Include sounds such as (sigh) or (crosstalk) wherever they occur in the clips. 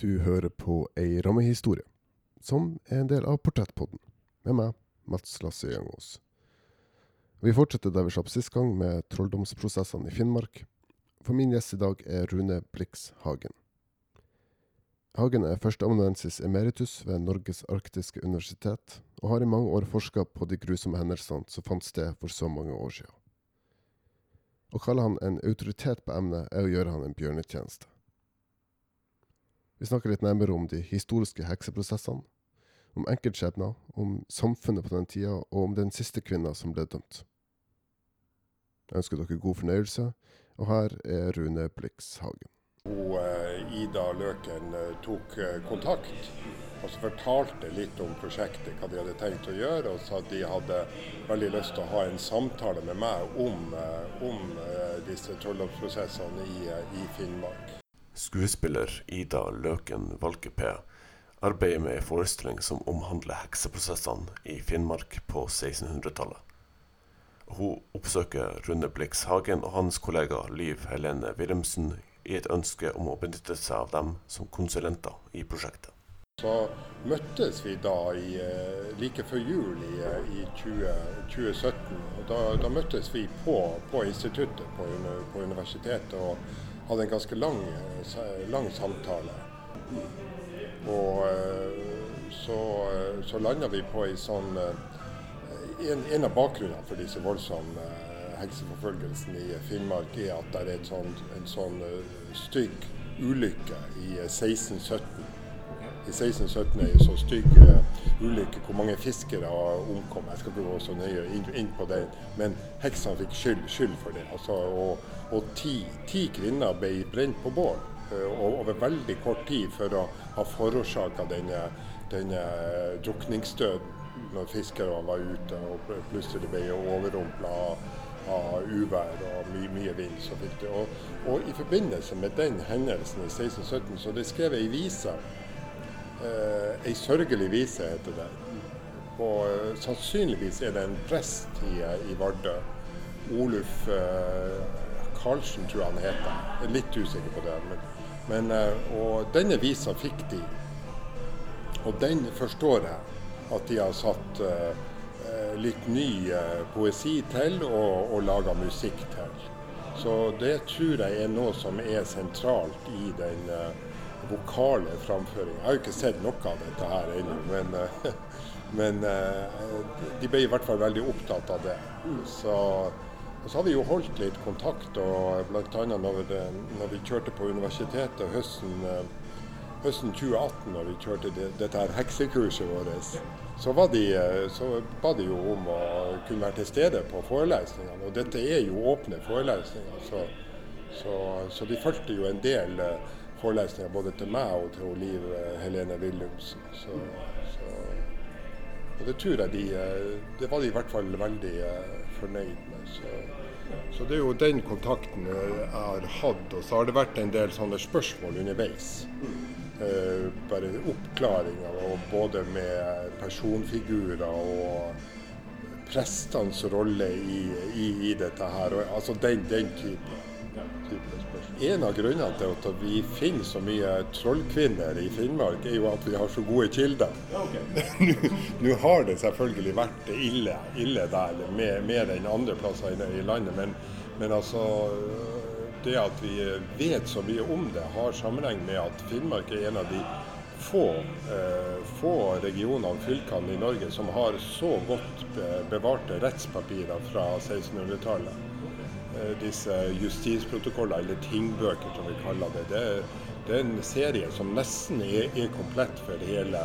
Du hører på ei rammehistorie, som er en del av Portrettpodden, med meg, Mats Lasse Gjøngås. Vi fortsetter der vi slapp sist gang, med trolldomsprosessene i Finnmark. For min gjest i dag er Rune Blix Hagen. Hagen er førsteamanuensis emeritus ved Norges arktiske universitet, og har i mange år forska på de grusomme hendelsene som fant sted for så mange år siden. Å kalle han en autoritet på emnet er å gjøre han en bjørnetjeneste. Vi snakker litt nærmere om de historiske hekseprosessene, om enkeltskjebner, om samfunnet på den tida, og om den siste kvinna som ble dømt. Jeg ønsker dere god fornøyelse, og her er Rune Blix Hagen. Eh, Ida Løken eh, tok eh, kontakt og så fortalte litt om prosjektet, hva de hadde tenkt å gjøre, og at de hadde veldig lyst til å ha en samtale med meg om, om disse trolldomsprosessene i, i Finnmark. Skuespiller Ida Løken Valkeapää arbeider med en forestilling som omhandler hekseprosessene i Finnmark på 1600-tallet. Hun oppsøker Rune Blix Hagen og hans kollega Liv Helene Wilhelmsen i et ønske om å benytte seg av dem som konsulenter i prosjektet. Så møttes vi da i, eh, like før jul i, eh, i 20, 2017. og Da, da møttes vi på, på instituttet på, på universitetet og hadde en ganske lang, eh, lang samtale. Og eh, så, eh, så landa vi på ei sånn en, en av bakgrunnene for disse voldsomme hekseforfølgelsene i Finnmark er at det er et sånt, en sånn stygg ulykke i eh, 1617. I 1617 er en så stygg eh, ulykke hvor mange fiskere omkom. Jeg skal ikke gå så nøye inn, på det, men heksene fikk skyld, skyld for det. Altså, og og ti, ti kvinner ble brent på bål eh, over veldig kort tid for å ha forårsaka denne, denne drukningsdøden når fiskerne var ute og plutselig ble overrumpla av, uvær og mye, mye vind. Og, og i forbindelse med den hendelsen i 1617 så det skrev ei vise eh, ei sørgelig vise, heter det. Og eh, sannsynligvis er det en prest i, i Vardø. Oluf eh, Karlsen, tror jeg han heter. Jeg er litt usikker på det. Men, men, eh, og denne visa fikk de. Og den forstår jeg at de har satt eh, eh, litt ny poesi til og, og laga musikk til. Så det tror jeg er noe som er sentralt i den vokale framføring. Jeg har jo ikke sett noe av dette her ennå, men, eh, (laughs) men eh, de ble i hvert fall veldig opptatt av det. Så, og så har vi jo holdt litt kontakt, og bl.a. Når, når vi kjørte på universitetet høsten, eh, høsten 2018, når vi kjørte det, dette her heksekurset vårt, så, de, så ba de jo om å kunne være til stede på forelesningene. Og dette er jo åpne forelesninger, så, så, så de fulgte jo en del forelesninger både til meg og til Liv eh, Helene Willumsen. Så, så, og det tror jeg de eh, Det var de i hvert fall veldig eh, fornøyd med. Så, så det er jo den kontakten jeg har hatt. Og så har det vært en del sånne spørsmål underveis. Bare oppklaringer, og både med personfigurer og prestenes rolle i, i, i dette her. Og, altså den, den type, type spørsmål. En av grunnene til at vi finner så mye trollkvinner i Finnmark, er jo at vi har så gode kilder. (laughs) Nå- Nå har det selvfølgelig vært ille, ille der med, enn andre plasser i, i landet, men, men altså det at vi vet så mye om det, har sammenheng med at Finnmark er en av de få, eh, få regionene, fylkene i Norge, som har så godt bevarte rettspapirer fra 1600-tallet. Eh, disse justisprotokoller, eller tingbøker som vi kaller det. Det, det er en serie som nesten er, er komplett for hele,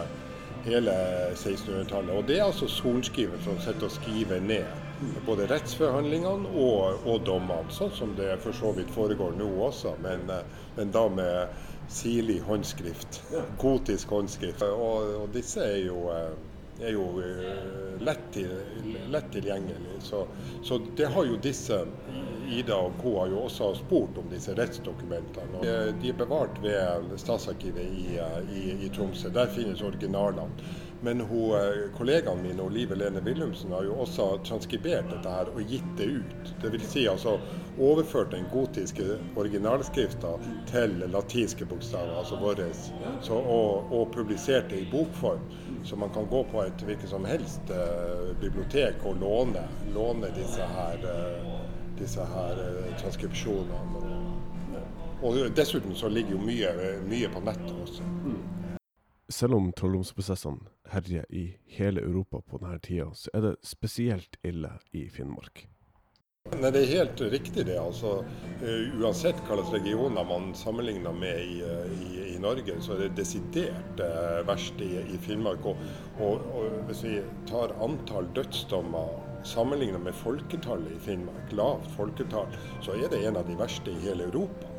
hele 1600-tallet. Og det er altså sorenskriver som sitter og skriver ned både rettsforhandlingene og, og dommene, sånn som det for så vidt foregår nå også, men, eh, men da med sirlig håndskrift. Gotisk håndskrift. Og, og disse er jo, eh, er jo eh, lett, til, lett tilgjengelig. Så, så det har jo disse Ida og co. har jo også spurt om disse rettsdokumentene. De er bevart ved Statsarkivet i, i, i Tromsø. Der finnes originalene. Men hun, eh, kollegaen min Liv Lene Willumsen har jo også transkribert dette her og gitt det ut. Dvs. Si altså overført den gotiske originalskrifta til latinske bokstaver, altså våre, og, og, publisert det i bokform. Så man kan gå på et hvilket som helst eh, bibliotek og låne, låne disse her, eh, disse her eh, transkripsjonene. Og, dessuten så ligger jo mye, mye på nettet også. Selv om trolldomsprosessene herjer i hele Europa på denne tida, så er det spesielt ille i Finnmark. Nei, Det er helt riktig det. altså Uansett Uansett hvilke regioner man sammenligner med i, uh, i, i, Norge, så er det desidert eh, verst i, i Finnmark. Og, og, og, Hvis vi tar antall dødsdommer sammenlignet med folketallet i Finnmark, lavt folketall, så er det en av de verste i hele Europa.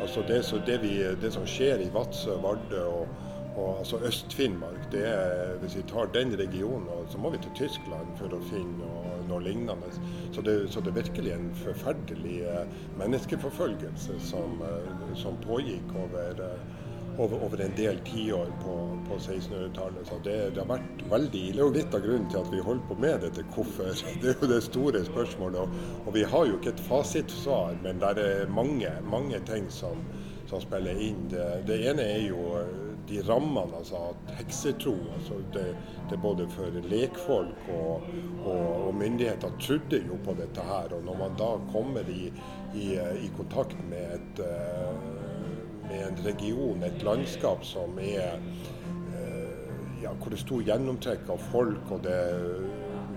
Altså Det, det, vi, det som skjer i Vadsø, Vardø og og altså Øst-Finnmark, hvis vi tar den regionen, så må vi til Tyskland for å finne noe, lignende. Så det, så det, er virkelig en forferdelig eh, menneskeforfølgelse som, eh, som pågikk over, eh, over, over, en del tiår på, på 1600-tallet. Så det, det, har vært veldig ille. Jo litt av grunnen til at vi holder på med dette. Hvorfor? (laughs) Det er jo det store spørsmålet. Og, og vi har jo ikke et fasitsvar, men det er mange, mange ting som, som spiller inn. Det, det ene er jo de rammene, altså at heksetro altså det, det både for lekfolk og, og, og, myndigheter trodde jo på dette her. Og når man da kommer i, i, i kontakt med, et, eh, med, en region, et landskap som er eh, ja, hvor det sto gjennomtrekk av folk, og det er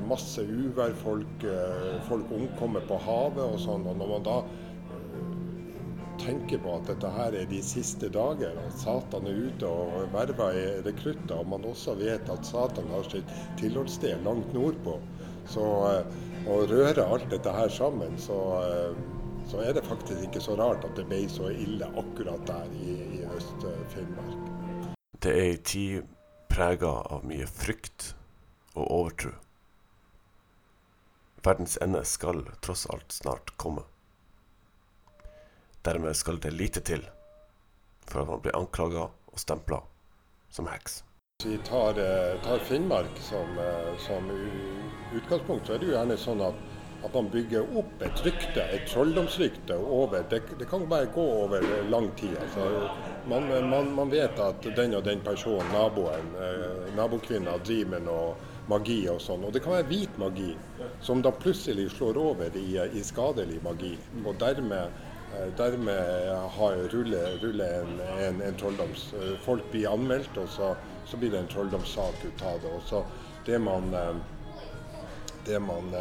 masse uvær, folk, eh, folk omkommer på havet og sånn. og når man da tenker på at dette her er de siste dager, at Satan er ute og verver rekrutter, og man også vet at Satan har sitt tilholdssted langt nordpå, så eh, å røre alt dette her sammen, så, eh, så, er det faktisk ikke så rart at det ble så ille akkurat der i, i Øst-Finnmark. Det er ei tid prega av mye frykt og overtro. Verdens ende skal tross alt snart komme. Dermed skal det lite til for at man blir anklaga og stempla som heks. Hvis vi tar, eh, tar Finnmark som, eh, som, utgangspunkt, så er det jo gjerne sånn at, at man bygger opp et rykte, et trolldomsrykte over det, det, kan bare gå over lang tid. Altså, man, man, man, vet at den og den personen, naboen, eh, nabokvinna, driver med noe magi og sånn. Og det kan være hvit magi som da plutselig slår over i, i skadelig magi. Og dermed dermed har ruller, ruller en, en, en, trolldoms... Eh, folk blir anmeldt, og så, så blir det en trolldomssak ut av det. Og så det man, eh, det man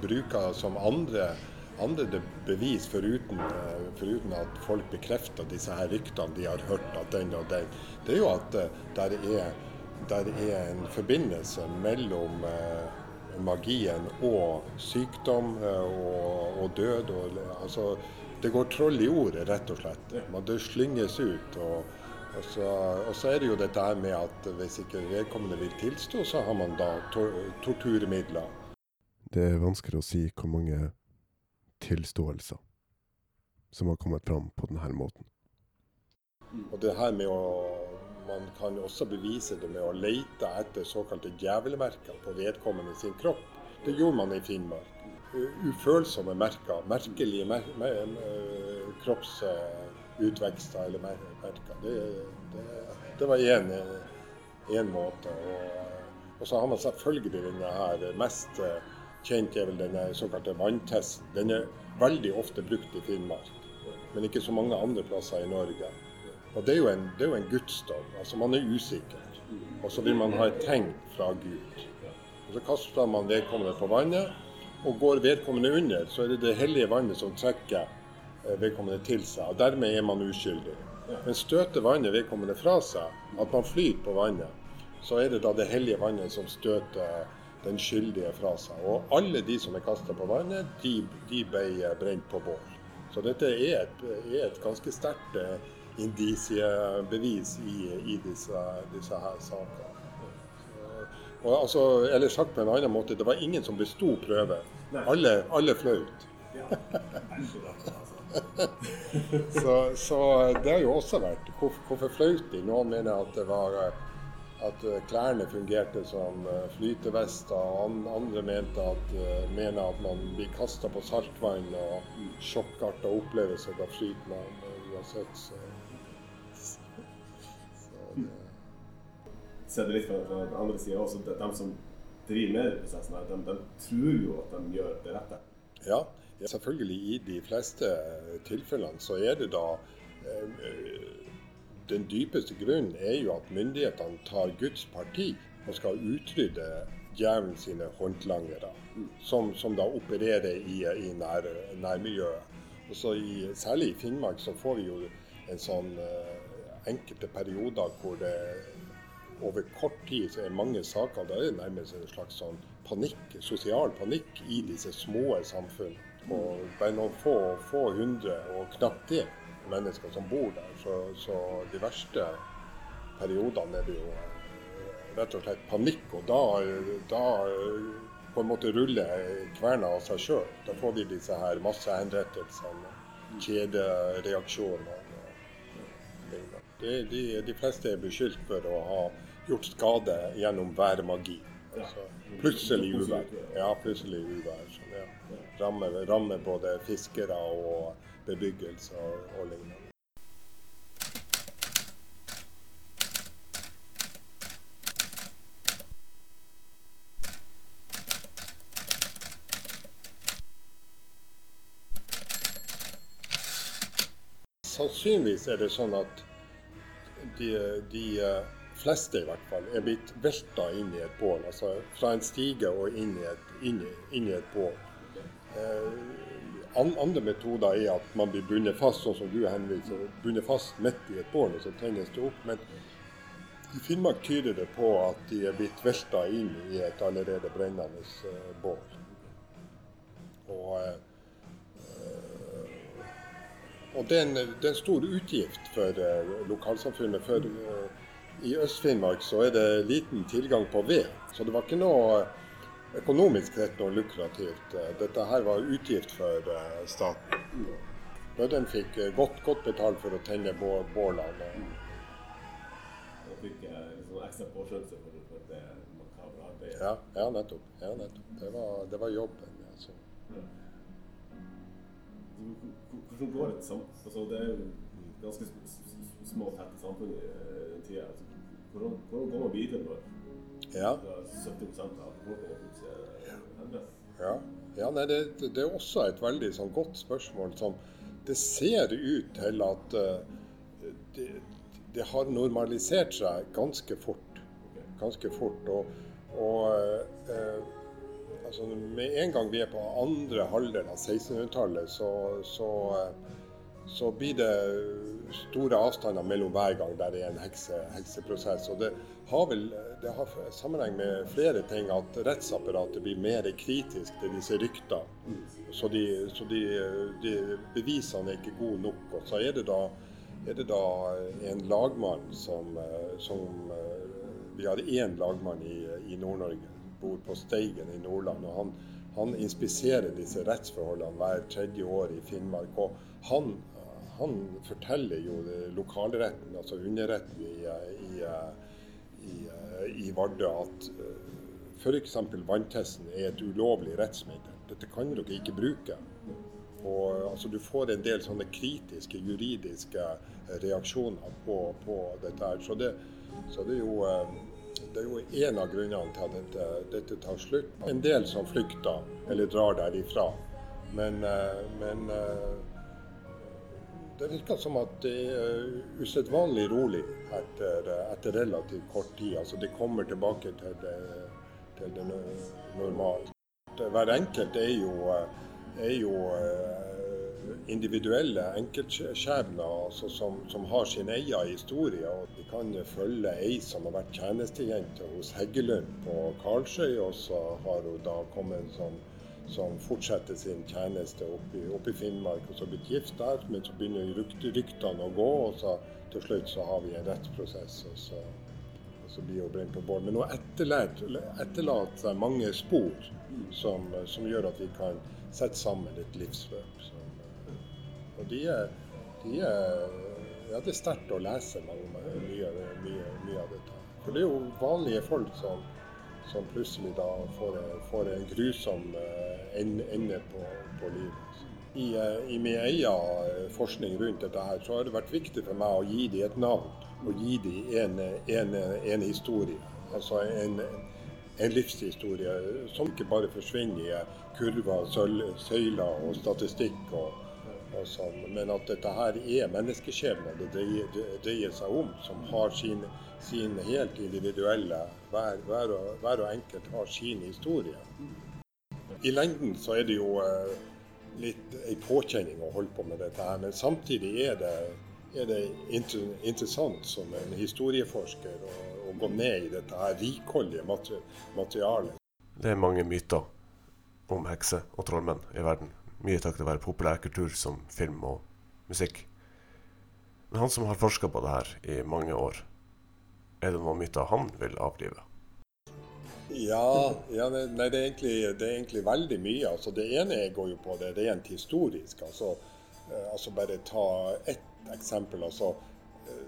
bruker som andre, andre bevis, foruten, foruten, at folk bekrefter disse her ryktene de har hørt at den og den, det er jo at der er, der er en forbindelse mellom magien og sykdom og, og død. Og, altså, det går troll i ordet, rett og slett. Man det slynges ut. Og, og, så, og, så, er det jo dette med at hvis ikke vedkommende vil tilstå, så har man da tor torturmidler. Det er vanskelig å si hvor mange tilståelser som har kommet fram på denne måten. Og det her med å Man kan også bevise det med å lete etter såkalte djevelmerker på vedkommende sin kropp. Det gjorde man i Finnmark ufølsomme merker. Merkelige mer mer mer, kroppsutvekster eller merker. Det, det, det var én måte. Og, og, så har man selvfølgelig denne her mest eh, kjent er vel denne såkalte vanntesten. Den er veldig ofte brukt i Finnmark, men ikke så mange andre plasser i Norge. Og det er jo en, det er jo en gudsdom. Altså man er usikker. Og så vil man ha et tegn fra Gud. Og så kaster man vedkommende på vannet, og går vedkommende under, så er det det hellige vannet som trekker eh, vedkommende til seg. og Dermed er man uskyldig. Men støter vannet vedkommende fra seg, at man flyter på vannet, så er det da det hellige vannet som støter den skyldige fra seg. Og alle de som er kasta på vannet, de, de, ble brent på bål. Så dette er et, er et ganske sterkt eh, indisiebevis i, i disse, disse her sakene. Og altså, eller sagt på en annen måte, det var ingen som besto prøven. Alle, alle ut. (laughs) så, så det har jo også vært Hvorfor, hvorfor flaut de? Noen mener at det var at klærne fungerte som flytevester. og Andre mente at, mener at man blir kasta på saltvann og sjokkarta opplevelser da flyter man uansett. Så, så det. Ser det litt fra den andre sida også. De som driver med prosessen, de, de tror jo at de gjør det rette. Ja, selvfølgelig. I de fleste tilfellene så er det da eh, Den dypeste grunnen er jo at myndighetene tar Guds parti og skal utrydde djevelen sine håndlangere, som, som, da opererer i, i nær, nærmiljøet. Og så i, Særlig i Finnmark så får vi jo en sånn uh, enkelte perioder hvor det over kort tid så er mange saker Da er det nærmest en slags sånn panikk, sosial panikk i disse små samfunn. Og bare noen få, få hundre, og knapt det, mennesker som bor der. Så, så de verste periodene er det jo eh, rett og slett panikk. Og da, da på en måte ruller kverna av seg sjøl. Da får vi disse her massehenrettelsene, kjedereaksjonene. De, de, de, fleste er beskyldt for å ha gjort skade gjennom værmagi. Altså, plutselig uvær. Ja, plutselig uvær. Som ja, rammer, rammer, både fiskere og bebyggelse og, og lignende. Sannsynligvis er det sånn at de, de fleste i hvert fall, er blitt velta inn i et bål. Altså fra en stige og inn i et, inn inn i et bål. Eh, andre metoder er at man blir bundet fast, sånn som du henviser, bundet fast midt i et bål, og så tennes det opp. Men i Finnmark tyder det på at de er blitt velta inn i et allerede brennende eh, bål. Og, eh, og det, er en, det er en stor utgift for eh, lokalsamfunnet. for i Øst-Finnmark så er det liten tilgang på ved. Så det var ikke noe økonomisk rett noe lukrativt. Dette her var utgift for eh, staten. Bøndene fikk eh, godt, godt, betalt for å tenne bålene. Og fikk liksom ekstra påskjønnelse for, det makabre arbeidet? Ja, ja, nettopp. Ja, nettopp. Det, var, det var jobben. Altså. Hvordan går det? Altså, det er jo ganske små, tette samfunn i den tida. Altså, hvordan, hvordan går man videre når ja. 70 av befolkningen endres? Ja, ja nei, det, det, er også et veldig sånn, godt spørsmål Sånn, det ser ut til at uh, det, det, har normalisert seg ganske fort. Ganske fort. Og, og uh, altså, med en gang vi er på andre halvdel av 1600-tallet, så, så, så blir det store avstander mellom hver gang der er en hekse, hekseprosess. Og det har vel det har sammenheng med flere ting at rettsapparatet blir mer kritisk til disse ryktene. Så, de, så de, de bevisene er ikke gode nok. Og så er det da, er det da en lagmann som, som Vi har én lagmann i, i Nord-Norge, bor på Steigen i Nordland. og han han inspiserer disse rettsforholdene hver tredje år i Finnmark. og Han han forteller jo lokalretten, altså underretten i, i, i, i Vardø, at f.eks. vanntesten er et ulovlig rettsmiddel. Dette kan dere ikke bruke. Og, altså, du får en del sånne kritiske juridiske reaksjoner på, på dette. her. Så det, så det er jo det er jo en av grunnene til at dette, dette, tar slutt. En del som flykter eller drar derifra. Men, men det virker som at det er usedvanlig rolig etter, etter, relativt kort tid. Altså det kommer tilbake til det, til det normale. Hver enkelt er jo, er jo eh, individuelle enkeltskjebner altså som, som, har sin egen historie. og Vi kan følge ei som har vært tjenestejente hos Heggelund på Karlsøy, og så har hun da kommet sånn som fortsetter sin tjeneste oppe i, Finnmark. og Så blitt gift der, men så begynner ryktene å gå, og så til slutt så har vi en rettsprosess. og så, og så blir hun brent på bål. Men hun etterlater seg mange spor som, som, gjør at vi kan sette sammen et livsløp. Så. Og de er, de er ja, det er sterkt å lese mye, mye, mye, av dette. For det er jo vanlige folk som, som plutselig da får, får en grusom eh, ende på, på livet. I, eh, I, min egen forskning rundt dette her, så har det vært viktig for meg å gi dem et navn. Og gi dem en, en, en historie. Altså en, en livshistorie som ikke bare forsvinner i kurver, søyler og statistikk. og sånn, men at dette her er menneskeskjebner det dreier, seg om, som har sin, sin helt individuelle hver, hver, og, hver, og, enkelt har sin historie. I lengden så er det jo eh, litt ei påkjenning å holde på med dette her, men samtidig er det, er det inter, interessant som en historieforsker å, å, gå ned i dette her rikholdige materialet. Det er mange myter om hekser og trollmenn i verden mye takket være populærkultur som film og musikk. Men han som har forska på det her i mange år, er det noen myter han vil avlive? Ja, ja nei, det, er egentlig, det, er egentlig, veldig mye. Altså, det ene jeg går jo på det rent historisk. Altså, eh, altså bare ta ett eksempel. Altså, eh,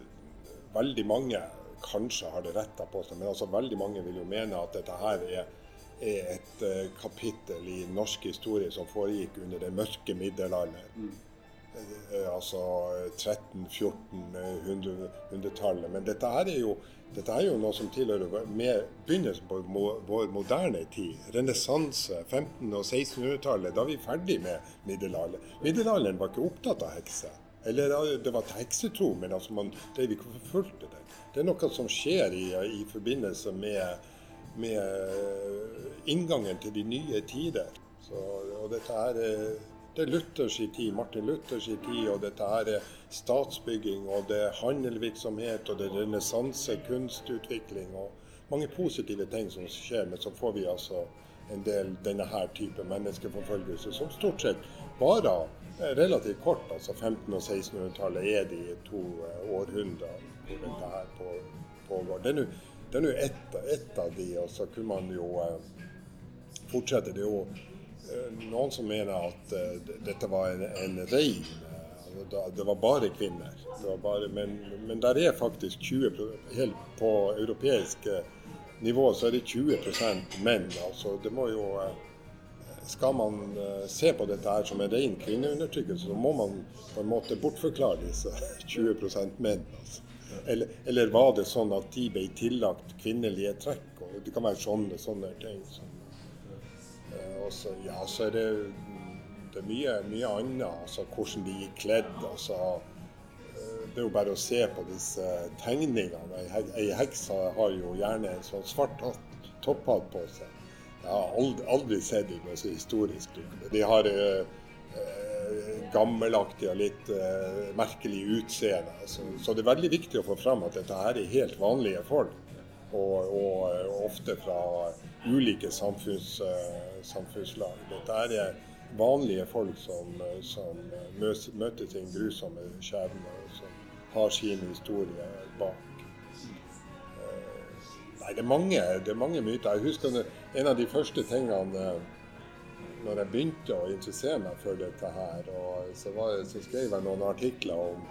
veldig mange kanskje har det retta på seg, men altså, veldig mange vil jo mene at dette her er er et uh, kapittel i norsk historie som foregikk under det mørke middelalder. Mm. Uh, altså 1300-1400-tallet. Men dette er jo, dette er jo noe som tilhører med begynnelsen på vår moderne tid. Renessanse, 1500- og 1600-tallet. Da er vi ferdig med middelalderen. Middelalderen var ikke opptatt av hekser. Eller det var heksetro, men altså man drev ikke forfulgte det. Det er noe som skjer i, i forbindelse med med eh, inngangen til de nye tider. Så, og dette her, det er Luthers tid, Martin Luthers tid, og dette her er statsbygging, og det er handelvirksomhet, og det er renessanse, kunstutvikling og mange positive ting som skjer. Men så får vi altså en del denne her type menneskeforfølgelse, som stort sett varer relativt kort. altså 1500- og 1600-tallet er de to eh, århundrene hvor dette her pågår. Det er nå ett, et av de, og så kunne man jo eh, fortsette. Det jo eh, noen som mener at eh, dette var en, en rein altså, det var bare kvinner. Var bare, men, men der er faktisk 20% helt På europeisk nivå så er det 20% menn. altså det må jo Skal man se på dette her som en ren kvinneundertrykkelse, så må man på en måte bortforklare disse (laughs) 20% menn. altså. Eller, eller, var det sånn at de ble tillagt kvinnelige trekk? og Det kan være sånne, sånne ting. Som, eh, ja, så er det, det er mye, mye annet. Altså, hvordan de gikk kledd. Altså, eh, det er jo bare å se på disse tegningene. Ei heks har jo gjerne en sånn svart topphatt på seg. Jeg har aldri, aldri sett noe så historisk. De har eh, gammelaktig og litt uh, merkelig utseende. Så, så, det er veldig viktig å få fram at dette her er helt vanlige folk. Og, og, og ofte fra ulike samfunns, uh, samfunnslag. Dette er vanlige folk som, som møter sin grusomme skjebne, og som har sin historie bak. Uh, nei, det er, mange, det er mange myter. Jeg husker en av de første tingene når jeg begynte å interessere meg for dette her, så, var, så, skrev jeg noen artikler om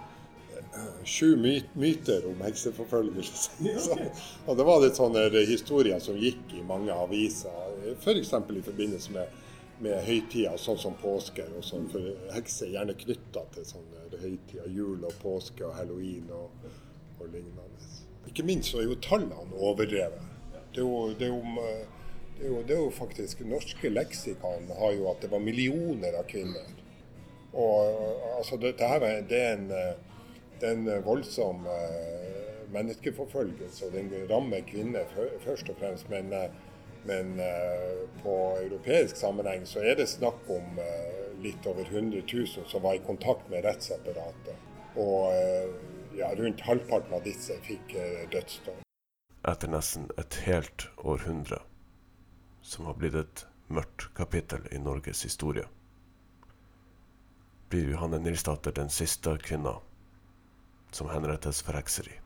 sju myter om hekseforfølgelse. (laughs) og det var litt sånne historier som gikk i mange aviser, f.eks. I forbindelse med, med høytider, sånn som påske. og sånn, For hekser er gjerne knytta til sånne høytider, jul og påske og halloween og, og lignende. Ikke minst så er jo tallene overdrevet. Det er jo, det er jo det er, jo, det er jo faktisk Norske leksikon har jo at det var millioner av kvinner. Og altså her, det er en, det er en voldsom uh, menneskeforfølgelse, og den rammer kvinner først og fremst. Men, uh, men på europeisk sammenheng så er det snakk om litt over 100 000 som var i kontakt med rettsapparatet. Og ja, rundt halvparten av disse fikk dødsdom. Etter nesten et helt århundre som har blitt et mørkt kapittel i Norges historie. Blir Johanne Nilsdatter den siste kvinna som henrettes for hekseri?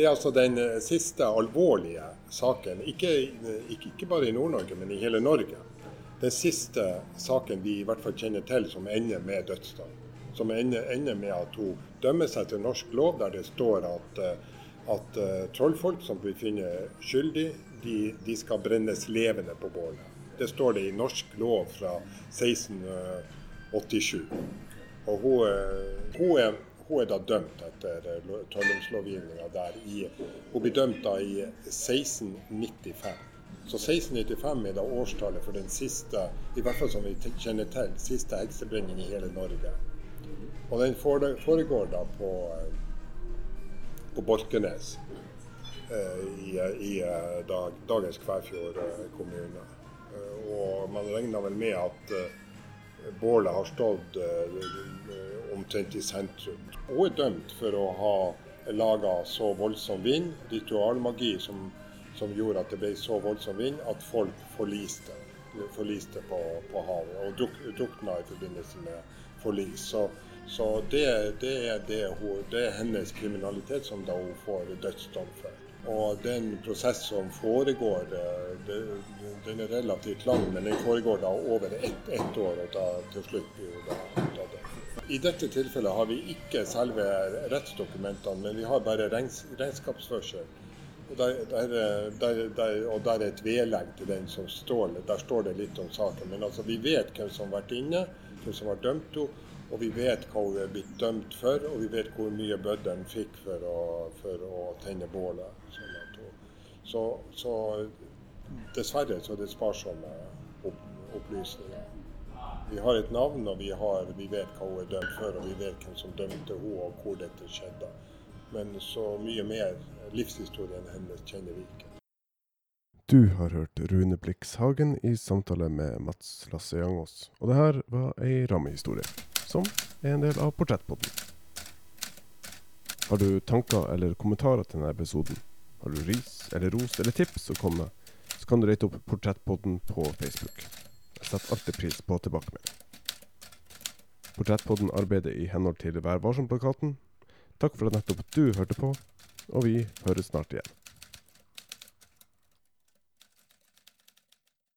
Det er altså den eh, siste alvorlige saken, ikke, ikke, ikke bare i Nord-Norge, men i hele Norge. Den siste saken vi i hvert fall kjenner til som ender med dødsdom. som ender, ender med at hun dømmer seg til norsk lov, der det står at, eh, at uh, trollfolk som blir funnet skyldig, de, de, skal brennes levende på bålet. Det står det i norsk lov fra 1687. Og hun, hun, er, hun er, da dømt etter trolldomslovgivninga der i Hun blir dømt da i 1695. Så 1695 er da årstallet for den siste, i hvert fall som vi kjenner til, siste heksebrenning i hele Norge. Og den foregår da på, eh, på Borkenes eh, i, i eh, dag, dagens Kvæfjord kommune. Og man regner vel med at bålet har stått omtrent i sentrum. Hun er dømt for å ha laga så voldsom vind, ritualmagi, som som gjorde at det ble så voldsom vind at folk forliste, forliste på, på, havet og druk, drukna i forbindelse med forlis. Så, så det, det, er det, hun, det, er hennes kriminalitet som da hun får dødsdom for. Og den prosess som foregår, den er relativt lang, men den foregår da over ett, ett år. og da til slutt blir hun da. I dette tilfellet har vi ikke selve rettsdokumentene, men vi har bare regnskapsførsel og der, der, der, og der er et vedlegg til den som står Der står det litt om saken. Men altså, vi vet hvem som har vært inne, hvem som har dømt henne. Og vi vet hva hun er blitt dømt for, og vi vet hvor mye bøddelen fikk for å, for å tenne bålet. Sånn så, så, dessverre så er det sparsomme opp, opplysninger. Vi har et navn, og vi, har, vi vet hva hun er dømt for, og vi vet hvem som dømte henne, og hvor dette skjedde. Men så mye mer livshistorien hennes kjenner vi ikke. Du har hørt Rune Blix Hagen i samtale med Mats Lasse Jangås. Og det her var ei rammehistorie, som er en del av Portrettpodden. Har du tanker eller kommentarer til denne episoden? Har du ris eller ros eller tips å komme så kan du rate opp Portrettpodden på Facebook. Setter alltid pris på tilbakemelding. Portrettpodden arbeider i henhold til Vær varsom-plakaten. Takk for at nettopp du hørte på og vi høres snart igjen.